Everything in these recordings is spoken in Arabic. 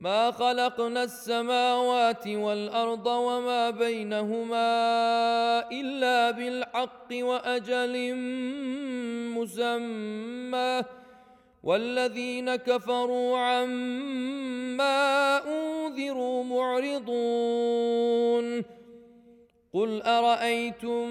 ما خلقنا السماوات والأرض وما بينهما إلا بالحق وأجل مسمى. والذين كفروا عما أنذروا معرضون. قل أرأيتم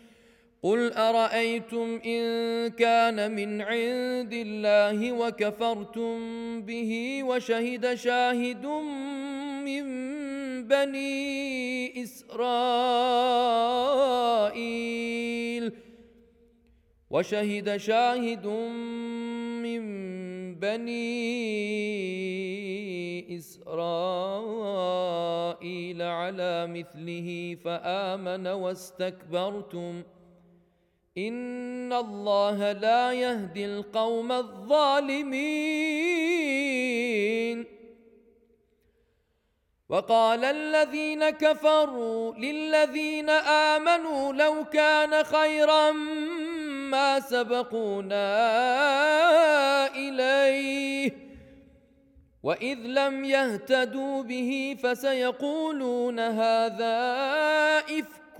قل ارايتم ان كان من عند الله وكفرتم به وشهد شاهد من بني اسرائيل وشهد شاهد من بني اسرائيل على مثله فامن واستكبرتم ان الله لا يهدي القوم الظالمين. وقال الذين كفروا للذين امنوا لو كان خيرا ما سبقونا اليه. واذ لم يهتدوا به فسيقولون هذا افك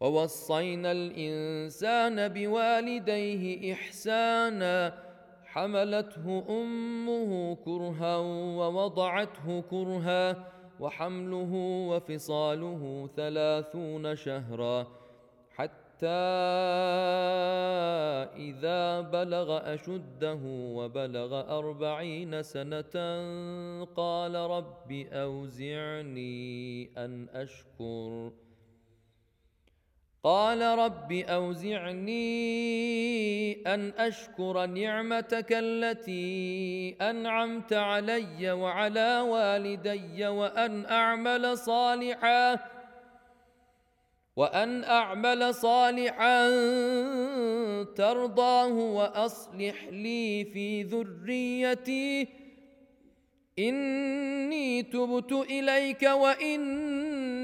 ووصينا الإنسان بوالديه إحسانا حملته أمه كرها ووضعته كرها وحمله وفصاله ثلاثون شهرا. حتى إذا بلغ أشده وبلغ أربعين سنة قال رب أوزعني أن أشكر. قال رب أوزعني أن أشكر نعمتك التي أنعمت علي وعلى والدي وأن أعمل صالحاً وأن أعمل صالحا ترضاه وأصلح لي في ذريتي. إني تبت إليك واني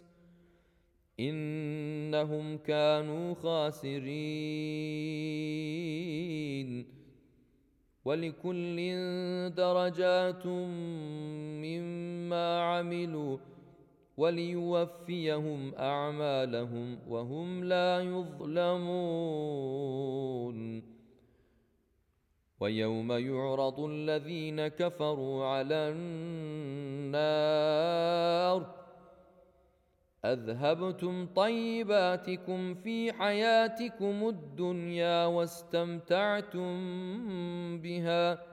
إنهم كانوا خاسرين. ولكل درجات مما عملوا وليوفيهم أعمالهم وهم لا يظلمون. ويوم يعرض الذين كفروا على النار أذهبتم طيباتكم في حياتكم الدنيا واستمتعتم بها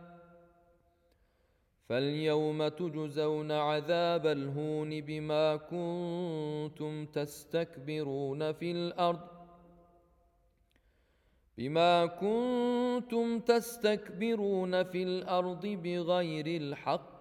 فاليوم تجزون عذاب الهون بما كنتم تستكبرون في الأرض بما كنتم تستكبرون في الأرض بغير الحق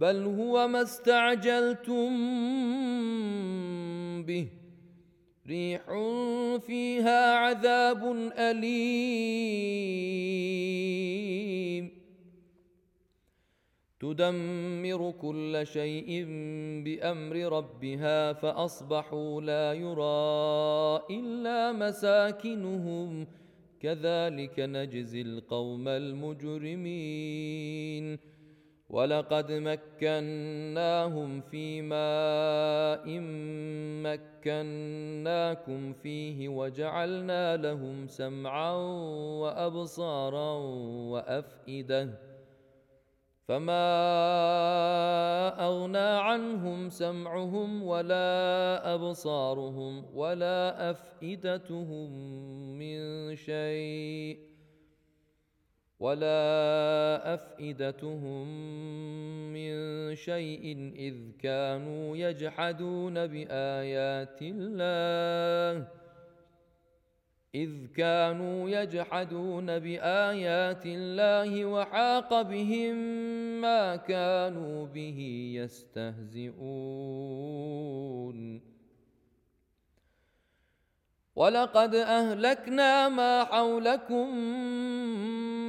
بل هو ما استعجلتم به. ريح فيها عذاب أليم. تدمر كل شيء بأمر ربها فأصبحوا لا يرى إلا مساكنهم. كذلك نجزي القوم المجرمين. ولقد مكناهم في ماء مكناكم فيه وجعلنا لهم سمعا وأبصارا وأفئدة فما أغنى عنهم سمعهم ولا أبصارهم ولا أفئدتهم من شيء ولا أفئدتهم من شيء إذ كانوا يجحدون بآيات الله. إذ كانوا يجحدون بآيات الله وحاق بهم ما كانوا به يستهزئون. ولقد أهلكنا ما حولكم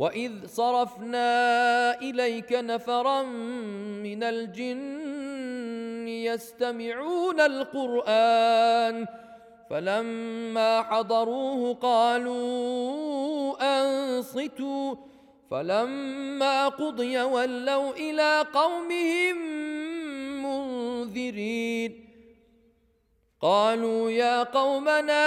واذ صرفنا اليك نفرا من الجن يستمعون القران فلما حضروه قالوا انصتوا فلما قضي ولوا إلى قومهم منذرين قالوا يا قومنا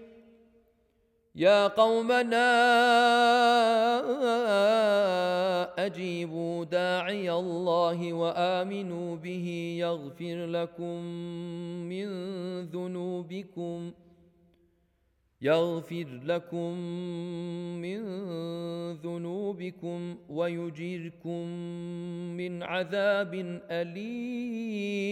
يا قومنا أجيبوا داعي الله وآمنوا به يغفر لكم من ذنوبكم يغفر لكم من ذنوبكم ويجيركم من عذاب أليم.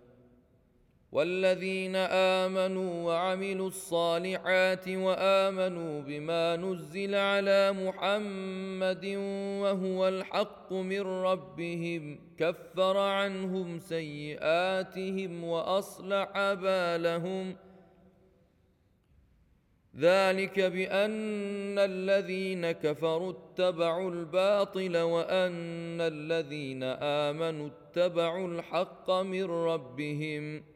والذين آمنوا وعملوا الصالحات وآمنوا بما نزل على محمد وهو الحق من ربهم كفر عنهم سيئاتهم وأصلح بالهم. ذلك بأن الذين كفروا اتبعوا الباطل وأن الذين آمنوا اتبعوا الحق من ربهم.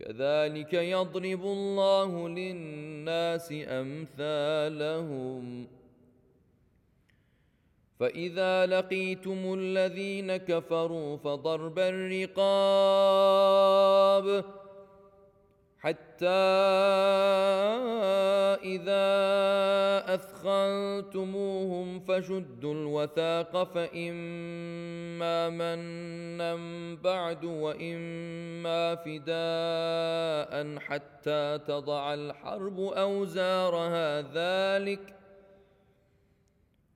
كذلك يضرب الله للناس أمثالهم. فإذا لقيتم الذين كفروا فضرب الرقاب حتى إذا أثخنتموهم فشدوا الوثاق فإما منا بعد وإما فداء حتى تضع الحرب أوزارها ذلك ۖ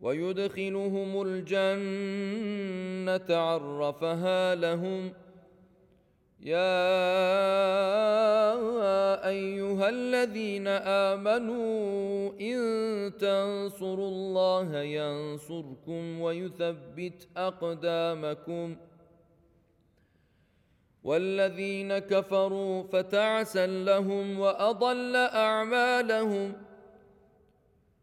ويدخلهم الجنة عرفها لهم. يا أيها الذين آمنوا إن تنصروا الله ينصركم ويثبت أقدامكم. والذين كفروا فتعسا لهم وأضل أعمالهم.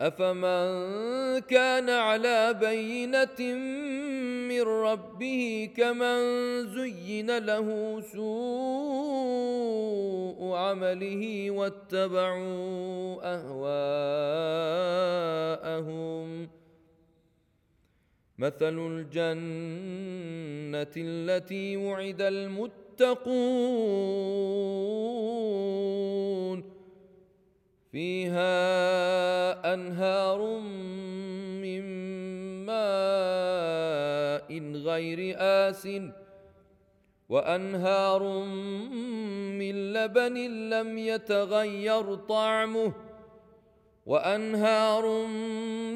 أفمن كان على بينة من ربه كمن زين له سوء عمله واتبعوا أهواءهم. مثل الجنة التي وعد المتقون. فيها أنهار من ماء غير آس وأنهار من لبن لم يتغير طعمه وأنهار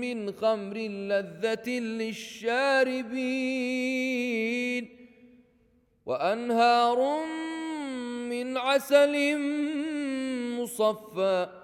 من خمر لذة للشاربين وأنهار من عسل مصفى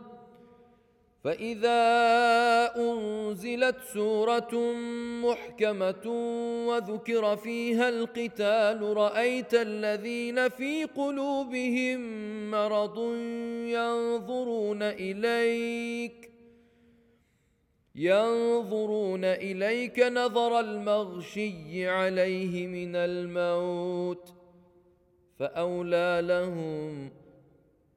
فاذا انزلت سوره محكمه وذكر فيها القتال رايت الذين في قلوبهم مرض ينظرون اليك ينظرون اليك نظر المغشي عليه من الموت فاولى لهم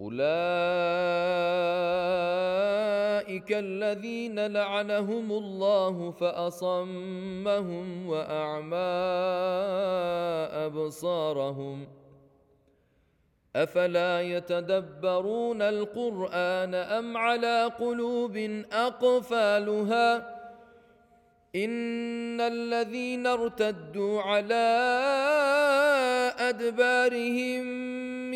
أولئك الذين لعنهم الله فأصمهم وأعمى أبصارهم أفلا يتدبرون القرآن أم على قلوب أقفالها إن الذين ارتدوا على أدبارهم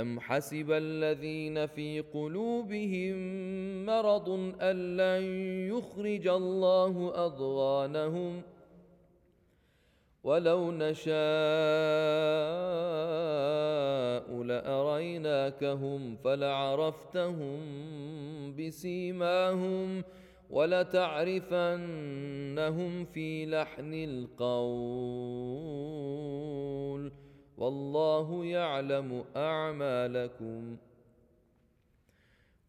أم حسب الذين في قلوبهم مرض أن لن يخرج الله أضغانهم ولو نشاء لأريناكهم فلعرفتهم بسيماهم ولتعرفنهم في لحن القول ۖ والله يعلم أعمالكم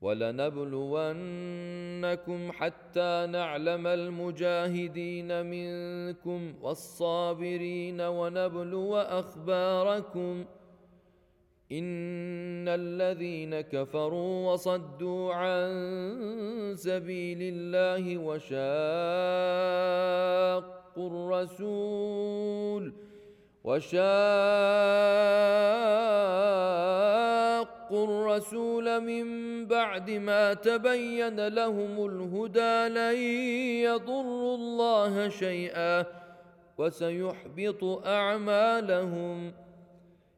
ولنبلونكم حتى نعلم المجاهدين منكم والصابرين ونبلو أخباركم إن الذين كفروا وصدوا عن سبيل الله وشاقوا الرسول وشاقوا الرسول من بعد ما تبين لهم الهدى لن يضروا الله شيئا وسيحبط أعمالهم.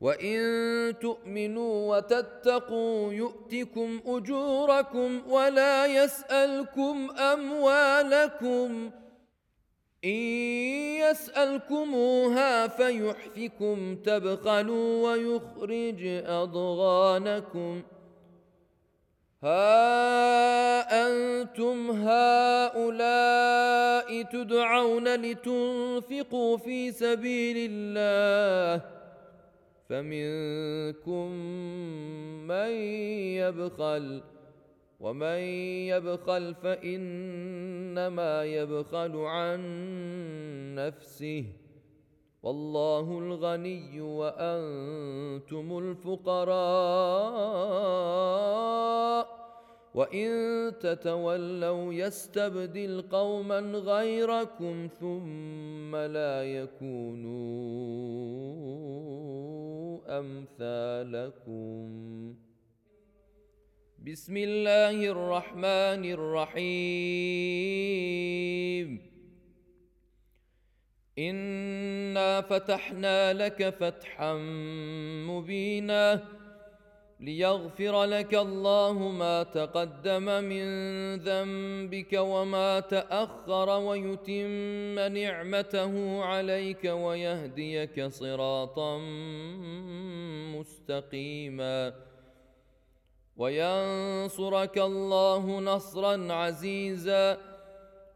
وان تؤمنوا وتتقوا يؤتكم اجوركم ولا يسالكم اموالكم ان يسالكموها فيحفكم تبخلوا ويخرج اضغانكم ها أنتم هؤلاء تدعون لتنفقوا في سبيل الله فمنكم من يبخل ومن يبخل فإنما يبخل عن نفسه. والله الغني وأنتم الفقراء. وإن تتولوا يستبدل قوما غيركم ثم لا يكونوا أمثالكم. بسم الله الرحمن الرحيم. إنا فتحنا لك فتحا مبينا. ليغفر لك الله ما تقدم من ذنبك وما تأخر ويتم نعمته عليك ويهديك صراطا مستقيما. وينصرك الله نصرا عزيزا.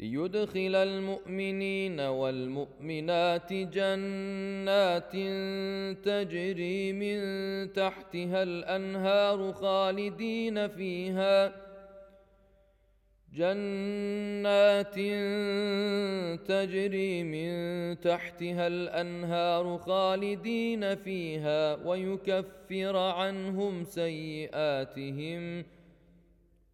ليدخل المؤمنين والمؤمنات جنات تجري من تحتها الانهار خالدين فيها. جنات تجري من تحتها الانهار خالدين فيها ويكفر عنهم سيئاتهم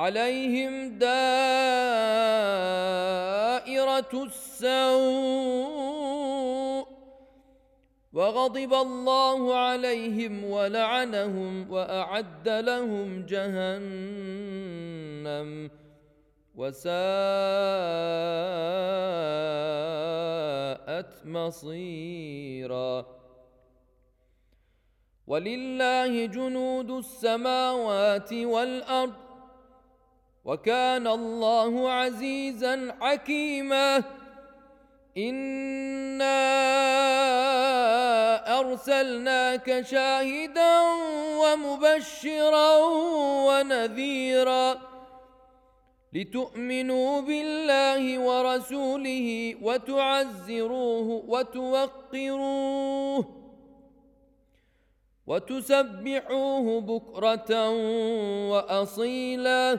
عليهم دائرة السوء وغضب الله عليهم ولعنهم وأعد لهم جهنم وساءت مصيرا. ولله جنود السماوات والأرض وكان الله عزيزا حكيما. انا ارسلناك شاهدا ومبشرا ونذيرا لتؤمنوا بالله ورسوله وتعزروه وتوقروه وتسبحوه بكره واصيلا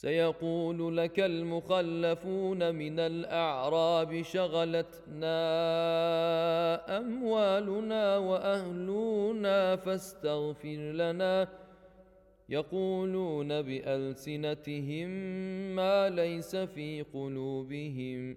سيقول لك المخلفون من الأعراب شغلتنا أموالنا وأهلنا فاستغفر لنا. يقولون بألسنتهم ما ليس في قلوبهم.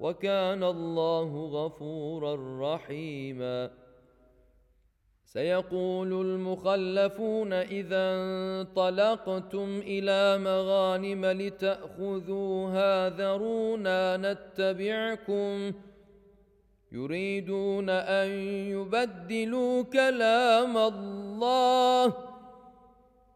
وكان الله غفورا رحيما. سيقول المخلفون إذا انطلقتم إلى مغانم لتاخذوها ذرونا نتبعكم. يريدون أن يبدلوا كلام الله.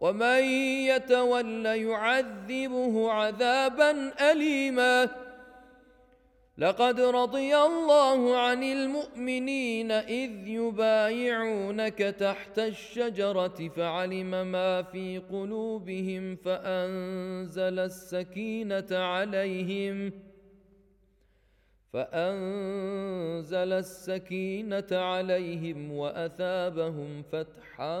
ومن يتول يعذبه عذابا اليما. لقد رضي الله عن المؤمنين إذ يبايعونك تحت الشجرة فعلم ما في قلوبهم فأنزل السكينة عليهم. فأنزل السكينة عليهم وأثابهم فتحا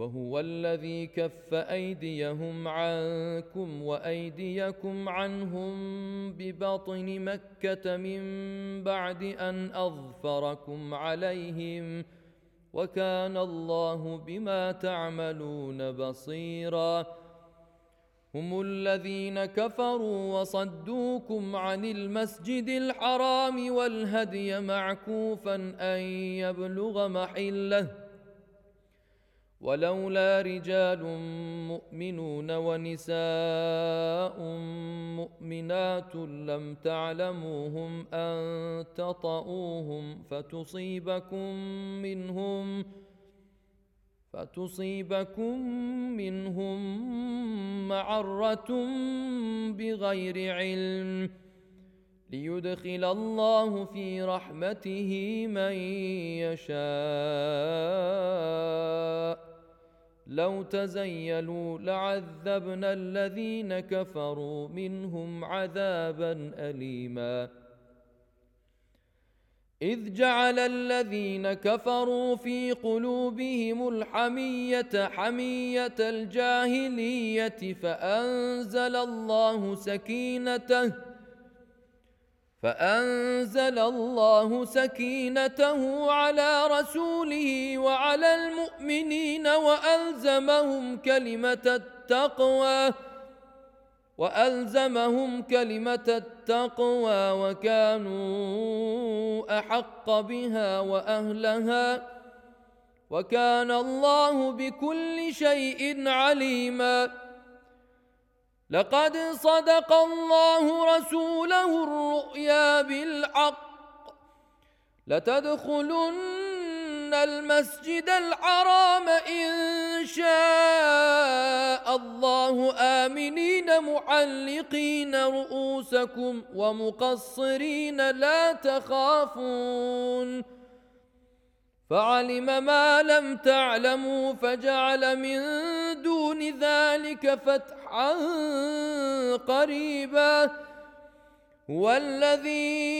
وهو الذي كف أيديهم عنكم وأيديكم عنهم ببطن مكة من بعد أن أظفركم عليهم وكان الله بما تعملون بصيرا. هم الذين كفروا وصدوكم عن المسجد الحرام والهدي معكوفا أن يبلغ محلة ولولا رجال مؤمنون ونساء مؤمنات لم تعلموهم أن تطئوهم فتصيبكم منهم فتصيبكم منهم معرة بغير علم ليدخل الله في رحمته من يشاء. لو تزيلوا لعذبنا الذين كفروا منهم عذابا اليما. إذ جعل الذين كفروا في قلوبهم الحمية حمية الجاهلية فأنزل الله سكينته فأنزل الله سكينته على رسوله وعلى المؤمنين وألزمهم كلمة التقوى وألزمهم كلمة التقوى وكانوا أحق بها وأهلها وكان الله بكل شيء عليما. لقد صدق الله رسوله الرؤيا بالحق لتدخلن المسجد الحرام إن شاء الله آمنين محلقين رؤوسكم ومقصرين لا تخافون فعلم ما لم تعلموا فجعل من دون ذلك فتحا قريبا هو الذي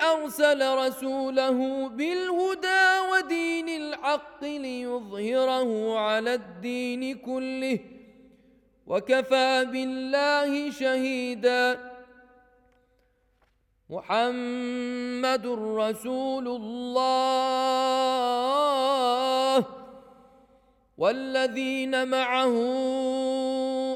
أرسل رسوله بالهدى ودين الحق ليظهره على الدين كله وكفى بالله شهيدا. محمد رسول الله والذين معه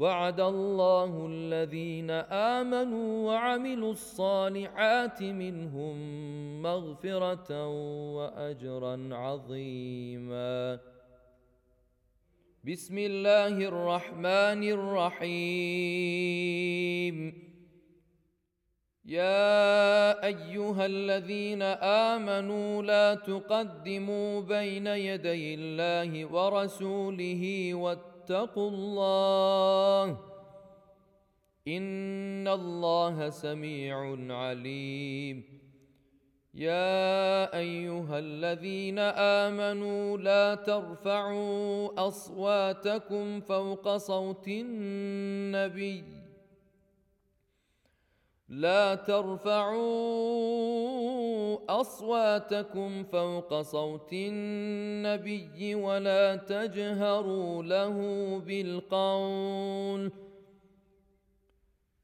وعد الله الذين آمنوا وعملوا الصالحات منهم مغفرة وأجرا عظيما. بسم الله الرحمن الرحيم. يا أيها الذين آمنوا لا تقدموا بين يدي الله ورسوله واتقوا الله. إن الله سميع عليم. يا أيها الذين آمنوا لا ترفعوا أصواتكم فوق صوت النبي. لا ترفعوا أصواتكم فوق صوت النبي ولا تجهروا له بالقول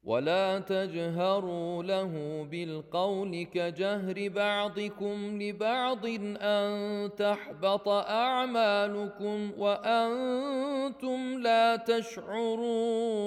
ولا تجهروا له بالقول كجهر بعضكم لبعض أن تحبط أعمالكم وأنتم لا تشعرون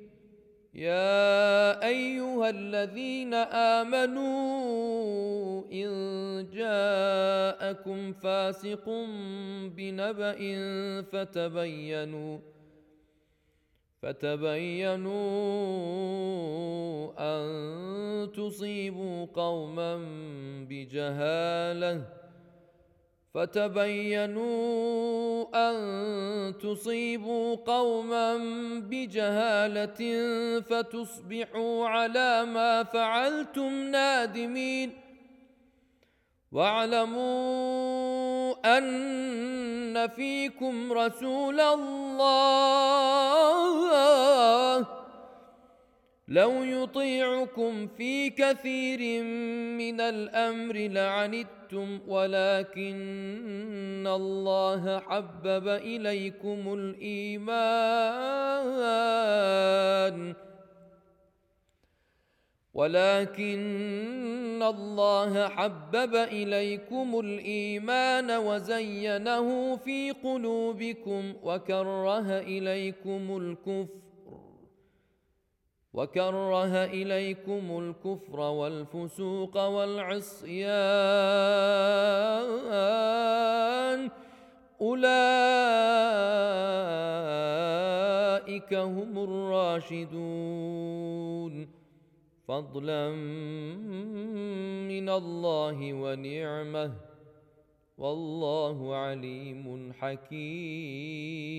يا أيها الذين آمنوا إن جاءكم فاسق بنبأ فتبينوا فتبينوا أن تصيبوا قوما بجهالة فتبينوا أن تصيبوا قوما بجهالة فتصبحوا على ما فعلتم نادمين. واعلموا أن فيكم رسول الله. لو يطيعكم في كثير من الأمر لعنتم ولكن الله حبب إليكم الإيمان. ولكن الله حبب إليكم الإيمان وزينه في قلوبكم وكره إليكم الكفر. وكره اليكم الكفر والفسوق والعصيان اولئك هم الراشدون فضلا من الله ونعمه والله عليم حكيم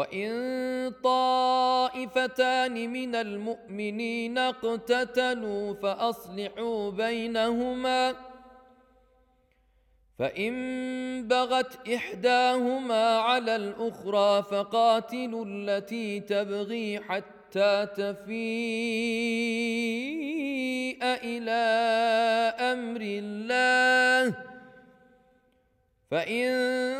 وان طائفتان من المؤمنين اقتتلوا فاصلحوا بينهما فان بغت احداهما على الاخرى فقاتلوا التي تبغي حتى تفيء إلى أمر الله فان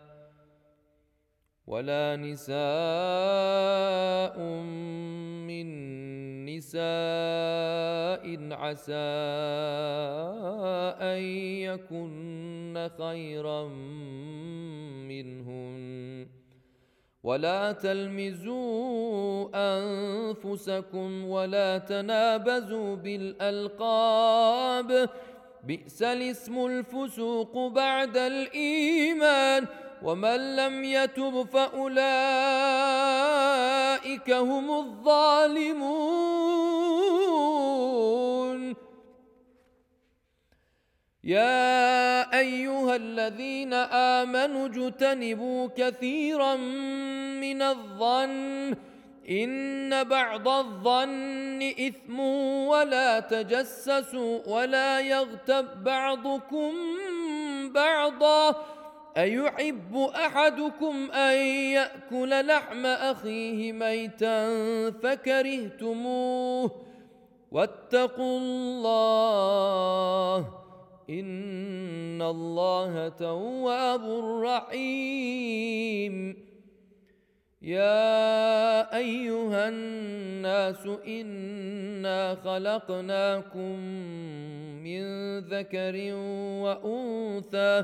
ولا نساء من نساء عسى أن يكن خيرا منهن. ولا تلمزوا أنفسكم ولا تنابزوا بالألقاب. بئس الاسم الفسوق بعد الإيمان. ومن لم يتب فأولئك هم الظالمون. يا أيها الذين آمنوا اجتنبوا كثيرا من الظن إن بعض الظن إثم ولا تجسسوا ولا يغتب بعضكم بعضا. أيحب أحدكم أن يأكل لحم أخيه ميتا فكرهتموه واتقوا الله إن الله تواب رحيم. يا أيها الناس إنا خلقناكم من ذكر وأنثى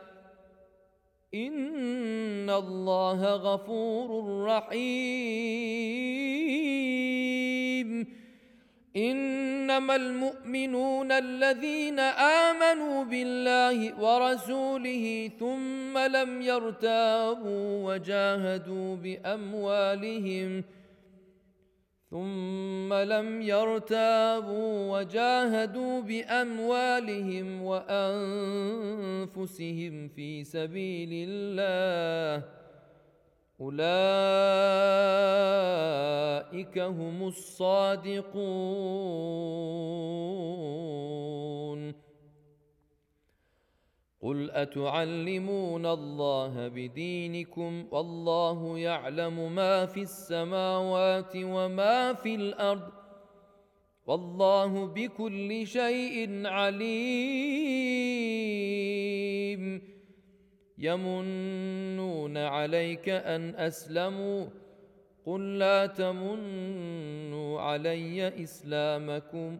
ان الله غفور رحيم. انما المؤمنون الذين امنوا بالله ورسوله ثم لم يرتابوا وجاهدوا باموالهم ثم لم يرتابوا وجاهدوا بأموالهم وأنفسهم في سبيل الله. أولئك هم الصادقون. قل اتعلمون الله بدينكم والله يعلم ما في السماوات وما في الأرض والله بكل شيء عليم يمنون عليك ان اسلموا قل لا تمنوا علي اسلامكم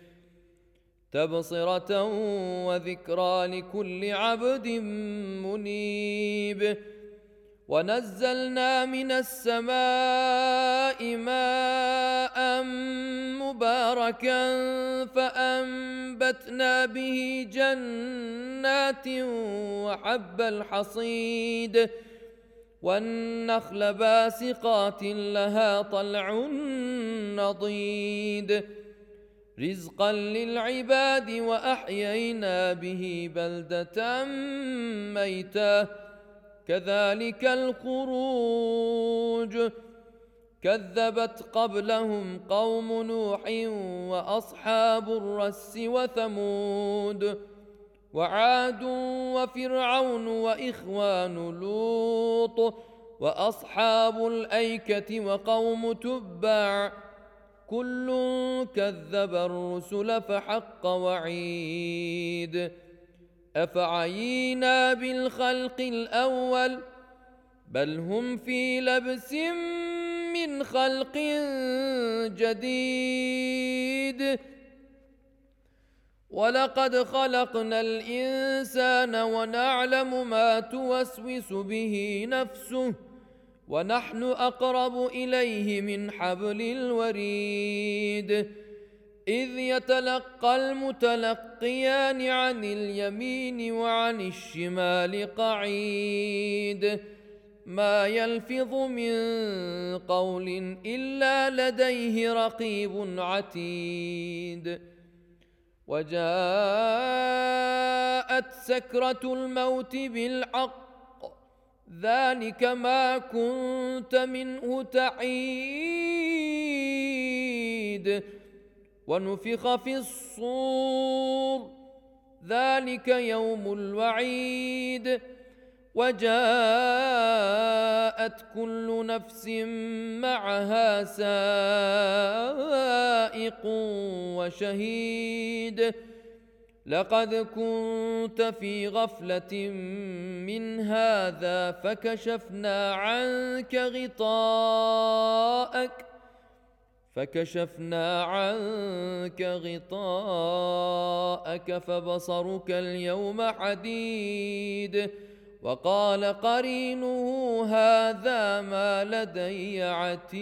تبصرة وذكرى لكل عبد منيب. ونزلنا من السماء ماء مباركا فأنبتنا به جنات وحب الحصيد. والنخل باسقات لها طلع نضيد. رزقا للعباد واحيينا به بلده ميتا. كذلك الخروج. كذبت قبلهم قوم نوح واصحاب الرس وثمود وعاد وفرعون واخوان لوط واصحاب الايكه وقوم تبع كل كذب الرسل فحق وعيد. أفعينا بالخلق الأول بل هم في لبس من خلق جديد. ولقد خلقنا الإنسان ونعلم ما توسوس به نفسه ونحن أقرب إليه من حبل الوريد. إذ يتلقى المتلقيان عن اليمين وعن الشمال قعيد. ما يلفظ من قول إلا لديه رقيب عتيد. وجاءت سكرة الموت بالحق ذلك ما كنت منه تعيد. ونفخ في الصور ذلك يوم الوعيد. وجاءت كل نفس معها سائق وشهيد. لقد كنت في غفلة من هذا فكشفنا عنك غطاءك فكشفنا عنك غطاءك فبصرك اليوم حديد. وقال قرينه هذا ما لدي عتيد.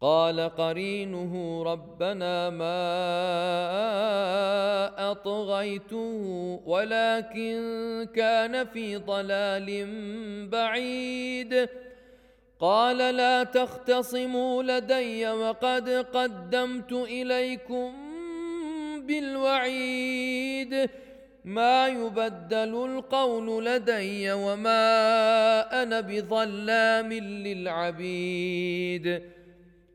قال قرينه ربنا ما أطغيته ولكن كان في ضلال بعيد. قال لا تختصموا لدي وقد قدمت إليكم بالوعيد. ما يبدل القول لدي وما أنا بظلام للعبيد.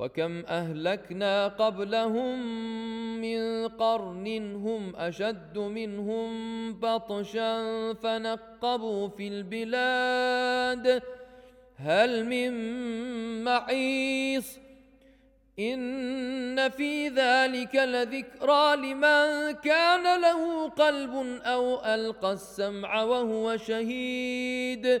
وكم أهلكنا قبلهم من قرن هم أشد منهم بطشا فنقبوا في البلاد. هل من محيص إن في ذلك لذكرى لمن كان له قلب أو ألقى السمع وهو شهيد.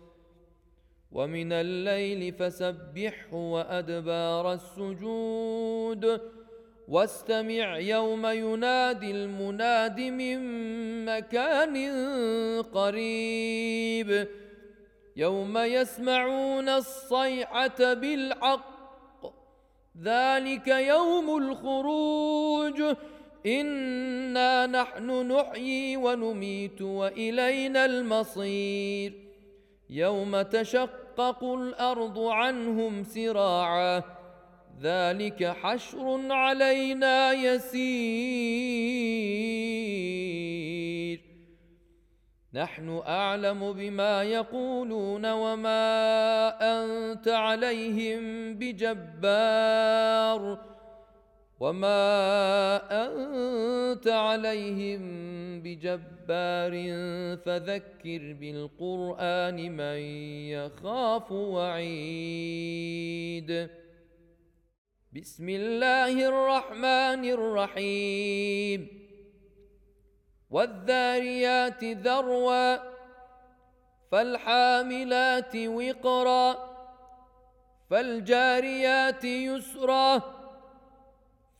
ومن الليل فسبحه وأدبار السجود. واستمع يوم ينادي المناد من مكان قريب. يوم يسمعون الصيحة بالحق. ذلك يوم الخروج. إنا نحن نحيي ونميت وإلينا المصير. يوم تشقق الأرض عنهم سراعا. ذلك حشر علينا يسير. نحن أعلم بما يقولون وما أنت عليهم بجبار. وما انت عليهم بجبار فذكر بالقران من يخاف وعيد بسم الله الرحمن الرحيم والذاريات ذروا فالحاملات وقرا فالجاريات يسرا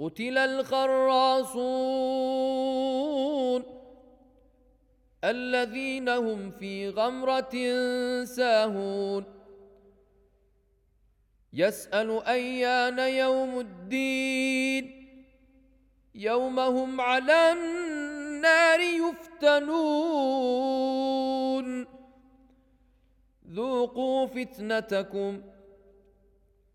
قتل الخراصون الذين هم في غمرة ساهون. يسأل أيان يوم الدين. يوم هم على النار يفتنون. ذوقوا فتنتكم.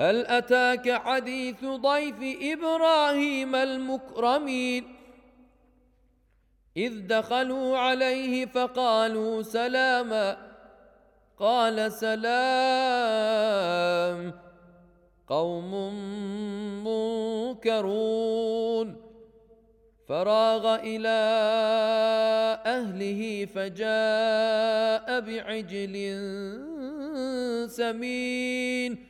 هل أتاك حديث ضيف إبراهيم المكرمين؟ إذ دخلوا عليه فقالوا سلاما. قال سلام قوم منكرون. فراغ إلى أهله فجاء بعجل سمين.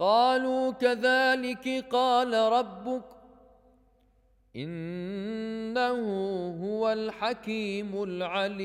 قالوا كذلك قال ربك إنه هو الحكيم العليم.